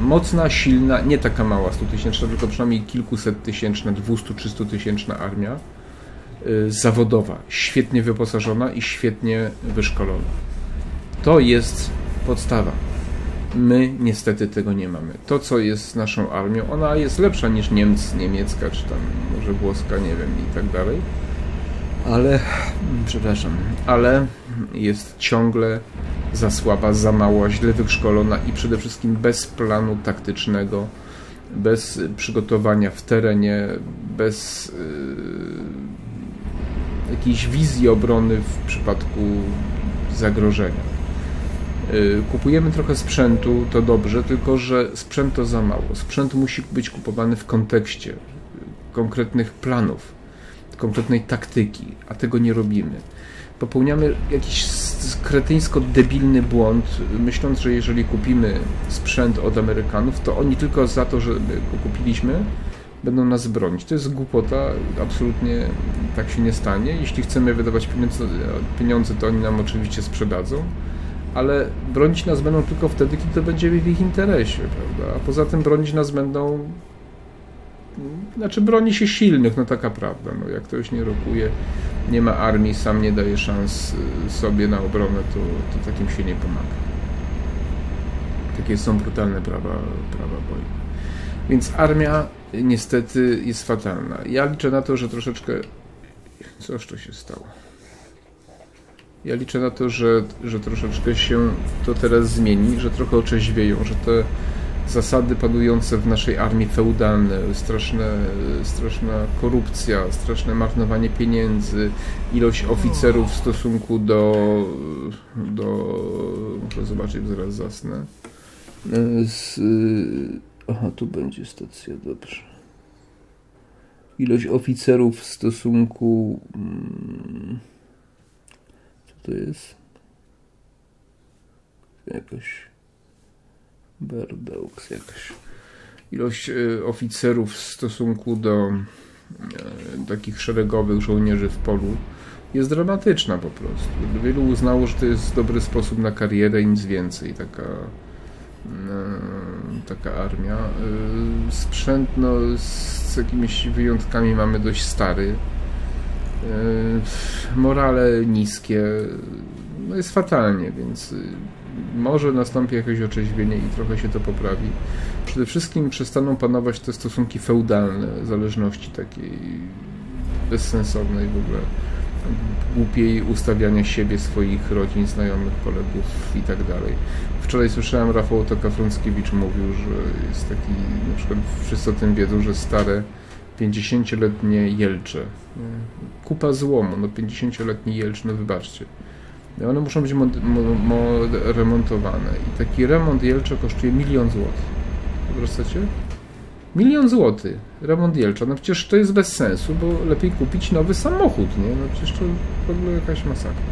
Mocna, silna, nie taka mała, 100 tysięczna, tylko przynajmniej kilkuset tysięczna, 200-300 tysięczna armia y, zawodowa, świetnie wyposażona i świetnie wyszkolona. To jest podstawa. My niestety tego nie mamy. To, co jest naszą armią, ona jest lepsza niż Niemc, niemiecka, czy tam może włoska, nie wiem, i tak dalej. Ale, przepraszam, ale jest ciągle za słaba, za mała, źle wyszkolona i przede wszystkim bez planu taktycznego, bez przygotowania w terenie, bez yy, jakiejś wizji obrony w przypadku zagrożenia. Y, kupujemy trochę sprzętu, to dobrze, tylko że sprzęt to za mało. Sprzęt musi być kupowany w kontekście konkretnych planów, konkretnej taktyki, a tego nie robimy. Popełniamy jakiś kretyńsko-debilny błąd, myśląc, że jeżeli kupimy sprzęt od Amerykanów, to oni tylko za to, że go kupiliśmy, będą nas bronić. To jest głupota, absolutnie tak się nie stanie. Jeśli chcemy wydawać pieniądze to oni nam oczywiście sprzedadzą ale bronić nas będą tylko wtedy, kiedy to będzie w ich interesie, prawda? A poza tym bronić nas będą znaczy broni się silnych, no taka prawda. No, jak ktoś nie rokuje, nie ma armii, sam nie daje szans y, sobie na obronę, to, to takim się nie pomaga. Takie są brutalne prawa, prawa wojny. Więc armia niestety jest fatalna. Ja liczę na to, że troszeczkę... Coż to się stało? Ja liczę na to, że, że troszeczkę się to teraz zmieni, że trochę otrzeźwieją, że te zasady panujące w naszej armii feudalne, straszne, straszna korupcja, straszne marnowanie pieniędzy, ilość oficerów w stosunku do, do muszę zobaczyć, zaraz zasnę. Z, aha, tu będzie stacja, dobrze. Ilość oficerów w stosunku... Hmm, to jest jakaś Berdaux, jakaś ilość e, oficerów w stosunku do e, takich szeregowych żołnierzy w polu jest dramatyczna po prostu. Wielu uznało, że to jest dobry sposób na karierę i nic więcej. Taka, e, taka armia. Sprzęt no, z jakimiś wyjątkami mamy dość stary morale niskie, no jest fatalnie, więc może nastąpi jakieś otrzeźwienie i trochę się to poprawi. Przede wszystkim przestaną panować te stosunki feudalne, zależności takiej bezsensownej w ogóle, głupiej ustawiania siebie, swoich rodzin, znajomych, kolegów i tak dalej. Wczoraj słyszałem, Rafał Toka-Frąckiewicz mówił, że jest taki, na przykład wszyscy o tym wiedzą, że stare 50-letnie Jelcze. Kupa złomu, no 50-letni Jelcz, no wybaczcie. One muszą być remontowane i taki remont Jelcza kosztuje milion złotych. Wyobrażacie? Milion złotych. Remont Jelcza. No przecież to jest bez sensu, bo lepiej kupić nowy samochód, nie? No przecież to w ogóle jakaś masakra.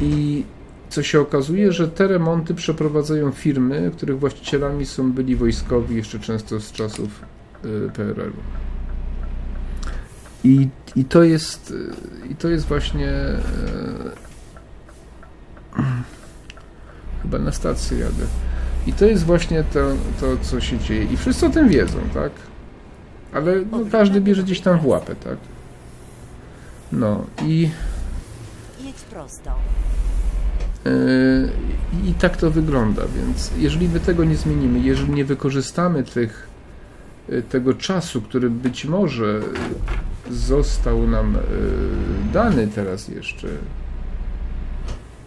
I co się okazuje, że te remonty przeprowadzają firmy, których właścicielami są byli wojskowi jeszcze często z czasów Y, PRL-u. I, I to jest i to jest właśnie y, chyba na stację jadę. I to jest właśnie to, to co się dzieje. I wszyscy o tym wiedzą, tak? Ale no, każdy bierze gdzieś tam w łapę, tak? No i, Jedź prosto. yy, i tak to wygląda, więc jeżeli my tego nie zmienimy, jeżeli nie wykorzystamy tych, y, tego czasu, który być może został nam y, dany teraz jeszcze,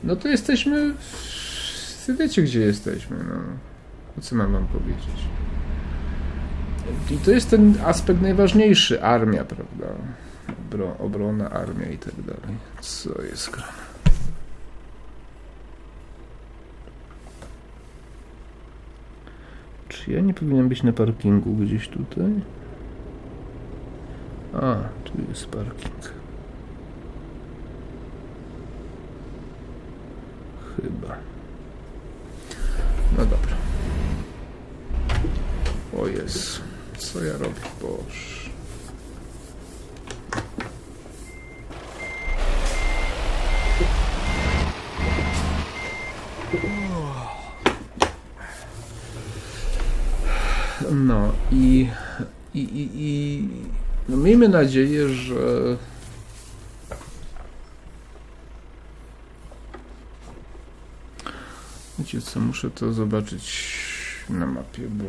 no to jesteśmy, w- wiecie gdzie jesteśmy, no. O co mam wam powiedzieć? I to jest ten aspekt najważniejszy, armia, prawda? Obro, obrona, armia i tak dalej. Co jest grane? Czy ja nie powinienem być na parkingu gdzieś tutaj? A, tu jest parking. Chyba. No dobra. O Jezu, co ja robię? Boże. No i, i, i, i no miejmy nadzieję, że wiecie co, muszę to zobaczyć na mapie, bo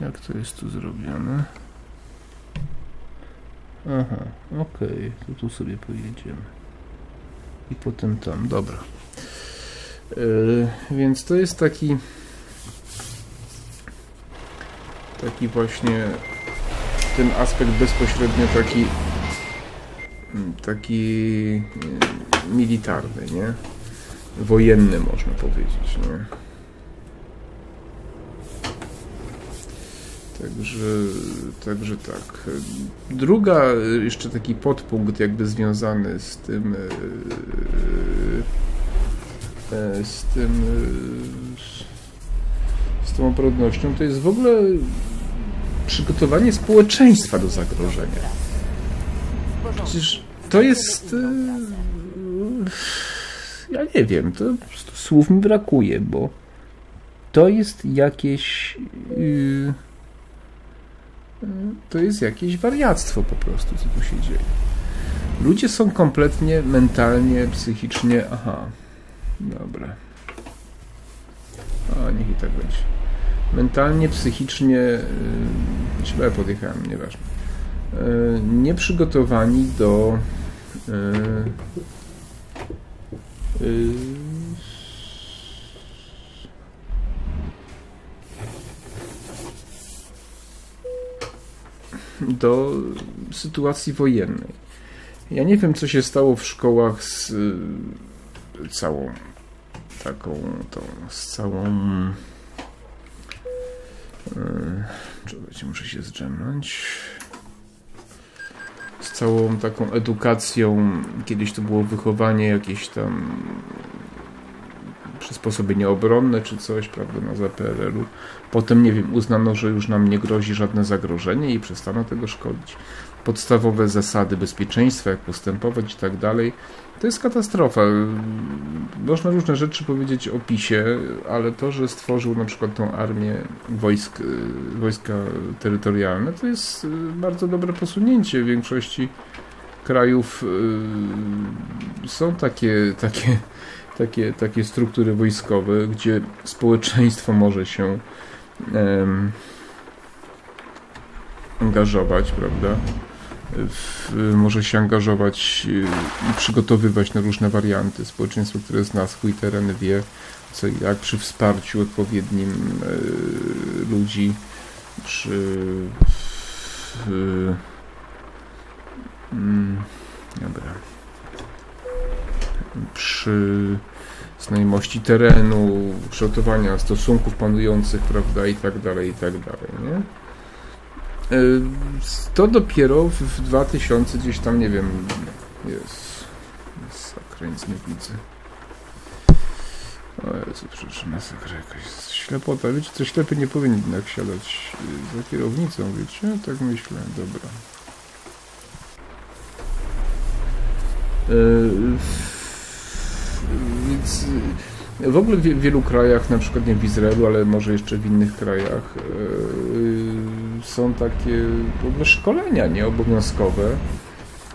jak to jest tu zrobione? Aha, okej, to tu sobie pojedziemy. I potem tam, dobra. Yy, więc to jest taki taki właśnie ten aspekt bezpośrednio taki mm, taki mm, militarny, nie? Wojenny można powiedzieć, nie? Także, także tak. Druga, y, jeszcze taki podpunkt jakby związany z tym y, y, z tym z tą obrodnością, to jest w ogóle przygotowanie społeczeństwa do zagrożenia. Przecież to jest. E. Ja nie wiem, to słów mi brakuje, bo to jest jakieś. y, y, To jest jakieś wariactwo po prostu, co tu się dzieje. Ludzie są kompletnie mentalnie, psychicznie. Aha, dobra. A niech i tak będzie. Mentalnie, psychicznie. y, Źle podjechałem, nieważne e, nieprzygotowani do e, e, do sytuacji wojennej. Ja nie wiem, co się stało w szkołach z całą taką, tą, z całą Czekajcie, muszę się zdrzemnąć. Z całą taką edukacją, kiedyś to było wychowanie jakieś tam przysposobienie obronne czy coś, prawda, na ZPRL-u. Potem, nie wiem, uznano, że już nam nie grozi żadne zagrożenie i przestano tego szkolić. Podstawowe zasady bezpieczeństwa, jak postępować i tak dalej. To jest katastrofa. Można różne rzeczy powiedzieć o PiSie, ale to, że stworzył na przykład tą armię wojsk, wojska terytorialne, to jest y, bardzo dobre posunięcie. W większości krajów y, są takie, takie, takie, takie struktury wojskowe, gdzie społeczeństwo może się em, angażować, prawda? w, może się angażować y, i przygotowywać na różne warianty. Społeczeństwo, które zna swój teren, wie co i jak przy wsparciu odpowiednim y, ludzi, przy w, mm, dobra, przy znajomości terenu, kształtowania stosunków panujących, prawda, i tak dalej, i tak dalej, nie? Y, To dopiero w- w 2000 gdzieś tam, nie wiem, jest. Masakra, nic nie widzę. O Jezu, przecież masakra jakaś. Ślepota. Wiecie, co ślepy nie powinien jednak siadać y, za kierownicą, wiecie? Tak myślę, dobra. Y, Więc y, W ogóle w wielu krajach, na przykład nie w Izraelu, ale może jeszcze w innych krajach, yy, są takie szkolenia nieobowiązkowe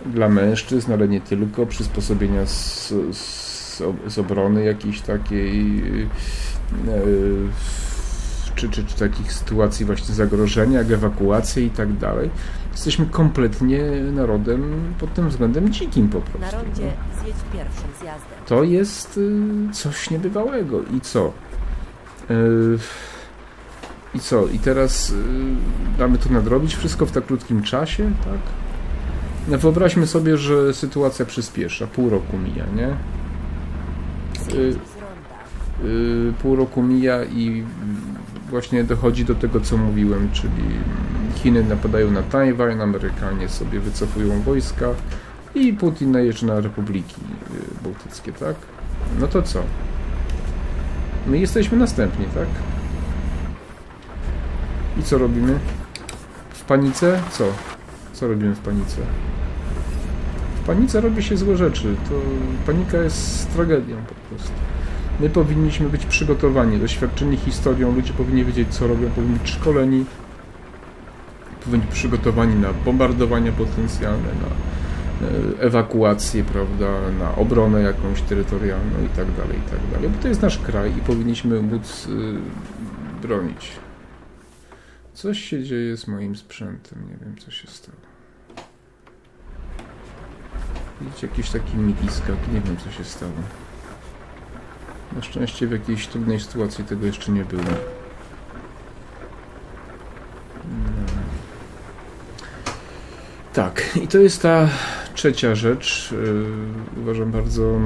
dla mężczyzn, ale nie tylko, przysposobienia z, z, z obrony jakiejś takiej, yy, czy, czy, czy takich sytuacji właśnie zagrożenia, jak ewakuacje i tak dalej. Jesteśmy kompletnie narodem pod tym względem dzikim po prostu. Na rondzie zjedź pierwszym zjazdem. To jest y, coś niebywałego. I co? Y, I co? I teraz y, mamy to nadrobić wszystko w tak krótkim czasie, tak? No wyobraźmy sobie, że sytuacja przyspiesza. Pół roku mija, nie? Pół roku mija i właśnie dochodzi do tego, co mówiłem, czyli Chiny napadają na Tajwan, Amerykanie sobie wycofują wojska i Putin najeżdża na republiki y, bałtyckie, tak? No to co? My jesteśmy następni, tak? I co robimy? W panice? Co? Co robimy w panice? W panice robi się złe rzeczy. To panika jest tragedią po prostu. My powinniśmy być przygotowani, doświadczeni historią, ludzie powinni wiedzieć, co robią, powinni być szkoleni, powinni być przygotowani na bombardowania potencjalne, na e, ewakuację, prawda, na obronę jakąś terytorialną i tak dalej, i tak dalej. Bo to jest nasz kraj i powinniśmy móc y, bronić. Coś się dzieje z moim sprzętem, nie wiem co się stało. Widzicie, jakiś taki migiskak, nie wiem co się stało. Na szczęście w jakiejś trudnej sytuacji tego jeszcze nie było. No. Tak, i to jest ta trzecia rzecz, yy, uważam bardzo,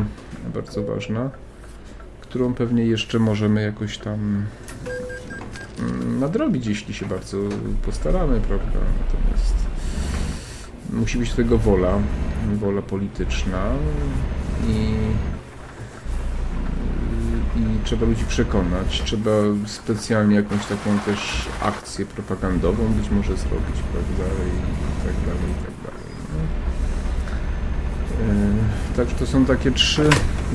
bardzo ważna, którą pewnie jeszcze możemy jakoś tam mm, nadrobić, jeśli się bardzo postaramy, prawda? Natomiast musi być tego wola, wola polityczna i i trzeba ludzi przekonać, trzeba specjalnie jakąś taką też akcję propagandową być może zrobić, prawda, i tak dalej, i tak dalej. No. E, Także to są takie trzy,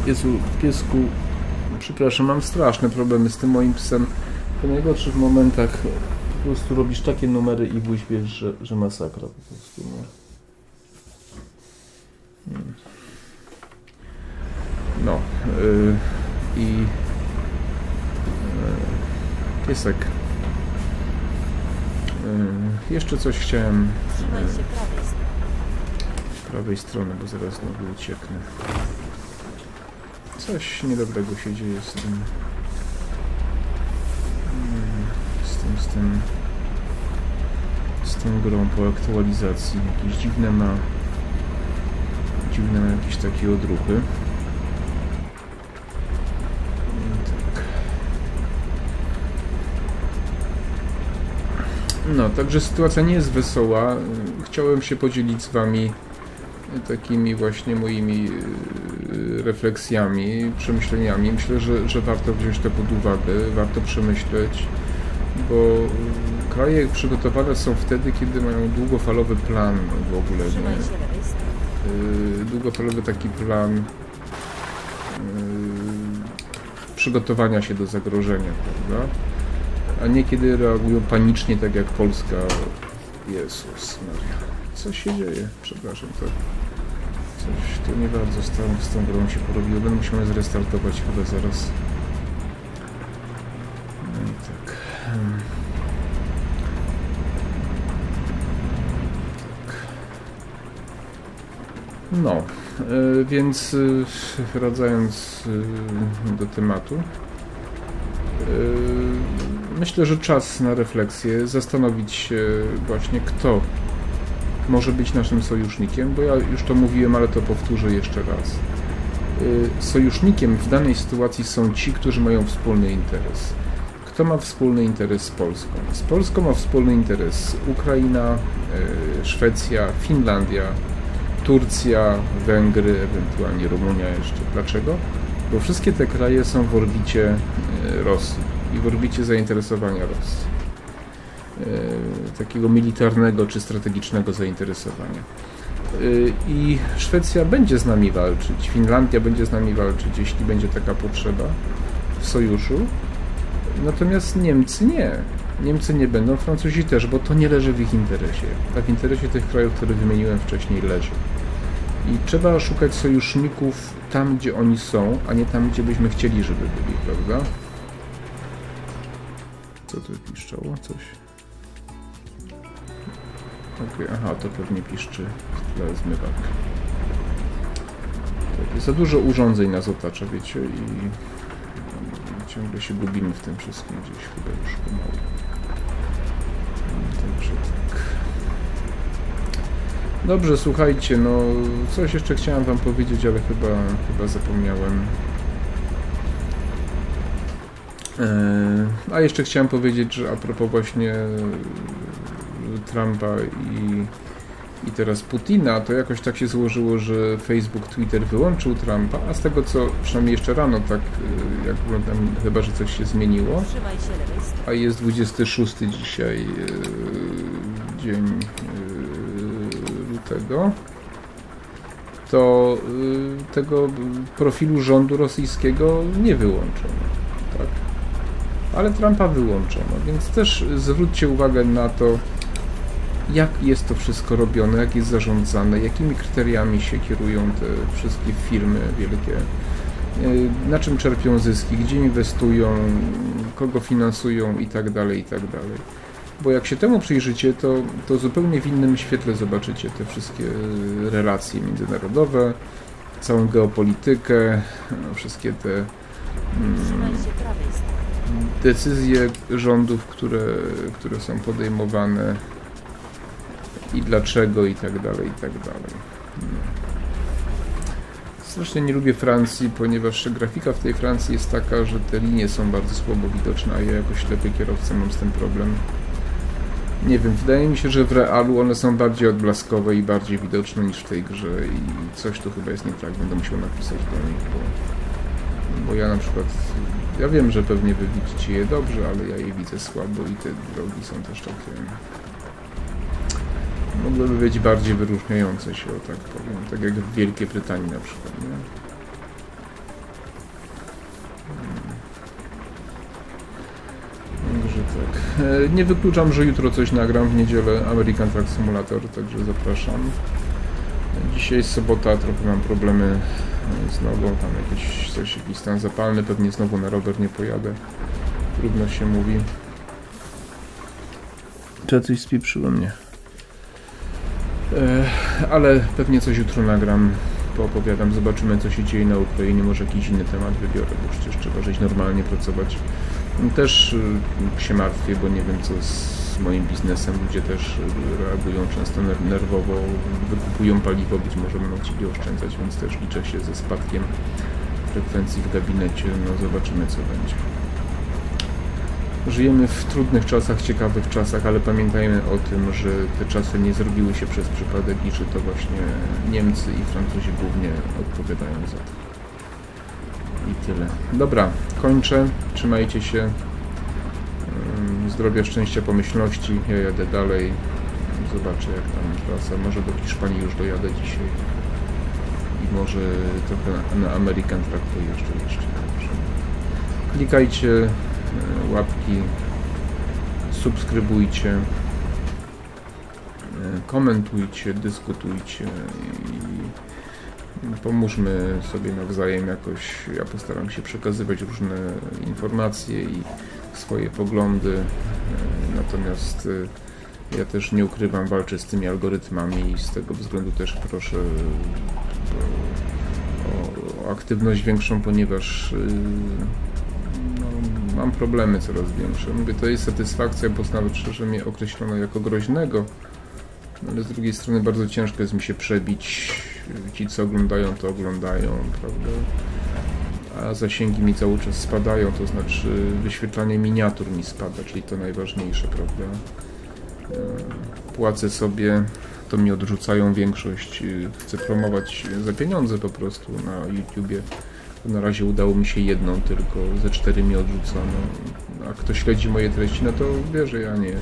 Jezu, piesku, przepraszam, mam straszne problemy z tym moim psem. Po najgorszych momentach po prostu robisz takie numery i wójś wiesz, że, że masakra po prostu, no. Hmm. No, yy, i e, piesek. E, jeszcze coś chciałem Trzymaj e, się prawej strony. prawej strony, bo zaraz znowu ucieknę. Coś niedobrego się dzieje z tym. Z tym, z tym. Z tą grą po aktualizacji. Jakieś dziwne ma. Dziwne ma jakieś takie odruchy. No, także sytuacja nie jest wesoła. Chciałem się podzielić z Wami takimi właśnie moimi yy, refleksjami, przemyśleniami. Myślę, że, że warto wziąć to pod uwagę, warto przemyśleć, bo kraje przygotowane są wtedy, kiedy mają długofalowy plan w ogóle. Nie? Yy, długofalowy taki plan yy, przygotowania się do zagrożenia, prawda? A nie kiedy reagują panicznie, tak jak Polska. Jezus Maria. Co się dzieje? Przepraszam, to coś tu nie bardzo z tą, z tą grą się porobiło. Będę musiał zrestartować chyba zaraz. No i tak. Tak. No, e, więc e, wracając e, do tematu, e, myślę, że czas na refleksję, zastanowić się właśnie kto może być naszym sojusznikiem, bo ja już to mówiłem, ale to powtórzę jeszcze raz. E, Sojusznikiem w danej sytuacji są ci, którzy mają wspólny interes. Kto ma wspólny interes z Polską? Z Polską ma wspólny interes Ukraina, e, Szwecja, Finlandia, Turcja, Węgry, ewentualnie Rumunia jeszcze. Dlaczego? Bo wszystkie te kraje są w orbicie e, Rosji i w orbicie zainteresowania Rosji. E, Takiego militarnego czy strategicznego zainteresowania. E, I Szwecja będzie z nami walczyć, Finlandia będzie z nami walczyć, jeśli będzie taka potrzeba. w sojuszu, natomiast Niemcy nie. Niemcy nie będą, Francuzi też, bo to nie leży w ich interesie. A w interesie tych krajów, które wymieniłem wcześniej, leży. I trzeba szukać sojuszników tam, gdzie oni są, a nie tam, gdzie byśmy chcieli, żeby byli, prawda? Co tu piszczało? Coś. Okay, aha, to pewnie piszczy tle zmywak. Tak, za dużo urządzeń nas otacza, wiecie, i ciągle się gubimy w tym wszystkim gdzieś chyba już pomału. Także tak. Dobrze, słuchajcie, no coś jeszcze chciałem wam powiedzieć, ale chyba, chyba zapomniałem. Eee, a jeszcze chciałem powiedzieć, że a propos właśnie Trumpa i, i teraz Putina, to jakoś tak się złożyło, że Facebook, Twitter wyłączył Trumpa, a z tego co przynajmniej jeszcze rano, tak y, jak oglądam, chyba, że coś się zmieniło, a jest 26 dzisiaj dzień lutego, to tego profilu rządu rosyjskiego nie wyłączono. Ale Trumpa wyłączono, więc też zwróćcie uwagę na to, jak jest to wszystko robione, jak jest zarządzane, jakimi kryteriami się kierują te wszystkie firmy wielkie, e, na czym czerpią zyski, gdzie inwestują, kogo finansują i tak dalej, i tak dalej. Bo jak się temu przyjrzycie, to, to zupełnie w innym świetle zobaczycie te wszystkie relacje międzynarodowe, całą geopolitykę, wszystkie te mm, decyzje rządów, które, które są podejmowane i dlaczego i tak dalej, i tak dalej. Strasznie nie lubię Francji, ponieważ grafika w tej Francji jest taka, że te linie są bardzo słabo widoczne, a ja jako ślepy kierowca mam z tym problem. Nie wiem, wydaje mi się, że w realu one są bardziej odblaskowe i bardziej widoczne niż w tej grze i coś tu chyba jest nie tak, będę musiał napisać do nich, bo, bo ja na przykład, ja wiem, że pewnie wy widzicie je dobrze, ale ja je widzę słabo i te drogi są też takie mogłyby być bardziej wyróżniające się, o tak powiem. Tak jak w Wielkiej Brytanii na przykład, nie? Hmm. Także tak. E, nie wykluczam, że jutro coś nagram w niedzielę American Truck Simulator, także zapraszam. Dzisiaj jest sobota, trochę mam problemy z nogą, tam jakieś coś, jakiś stan zapalny, pewnie znowu na rower nie pojadę. Trudno się mówi. Czy coś spieprzyło mnie? E, ale pewnie coś jutro nagram, poopowiadam, zobaczymy co się dzieje na Ukrainie, może jakiś inny temat wybiorę, bo przecież trzeba żyć normalnie, pracować. Też e, się martwię, bo nie wiem co z moim biznesem, ludzie też reagują często nerwowo, wykupują paliwo, być może będą chcieli oszczędzać, więc też liczę się ze spadkiem frekwencji w gabinecie, no zobaczymy co będzie. Żyjemy w trudnych czasach, ciekawych czasach, ale pamiętajmy o tym, że te czasy nie zrobiły się przez przypadek i że to właśnie Niemcy i Francuzi głównie odpowiadają za to. I tyle. Dobra, kończę. Trzymajcie się. Zdrowia, szczęścia, pomyślności. Ja jadę dalej. Zobaczę jak tam trasa. Może do Hiszpanii już dojadę dzisiaj. I może trochę na American Track jeszcze. Klikajcie E, łapki, subskrybujcie, e, komentujcie, dyskutujcie i pomóżmy sobie nawzajem jakoś. Ja postaram się przekazywać różne informacje i swoje poglądy, e, natomiast ja też nie ukrywam, walczę z tymi algorytmami i z tego względu też proszę o, o aktywność większą, ponieważ mam problemy coraz większe. Mówię, to jest satysfakcja, bo nawet szczerze mnie określono jako groźnego, ale z drugiej strony bardzo ciężko jest mi się przebić. Ci, co oglądają, to oglądają, prawda? A zasięgi mi cały czas spadają, to znaczy wyświetlanie miniatur mi spada, czyli to najważniejsze, prawda? E, płacę sobie, to mi odrzucają większość. Chcę promować za pieniądze po prostu na YouTubie na razie udało mi się jedną tylko, ze cztery mi odrzucono. A kto śledzi moje treści, no to wie, że ja nie,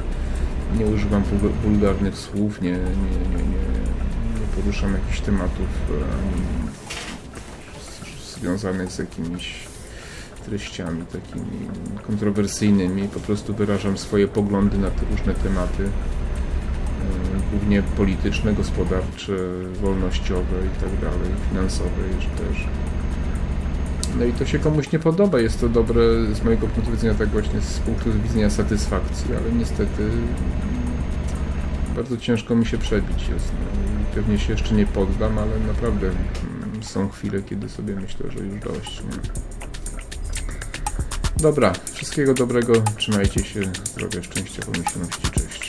nie używam wulgarnych słów, nie, nie, nie, nie, poruszam jakichś tematów ani związanych z jakimiś treściami takimi kontrowersyjnymi. Po prostu wyrażam swoje poglądy na te różne tematy, e, głównie polityczne, gospodarcze, wolnościowe i tak dalej, finansowe już też. No i to się komuś nie podoba, jest to dobre z mojego punktu widzenia, tak właśnie z punktu widzenia satysfakcji, ale niestety bardzo ciężko mi się przebić jest. No, pewnie się jeszcze nie poddam, ale naprawdę mm, są chwile, kiedy sobie myślę, że już dość. Nie? Dobra, wszystkiego dobrego, trzymajcie się, zdrowia, szczęścia, pomyślności, cześć.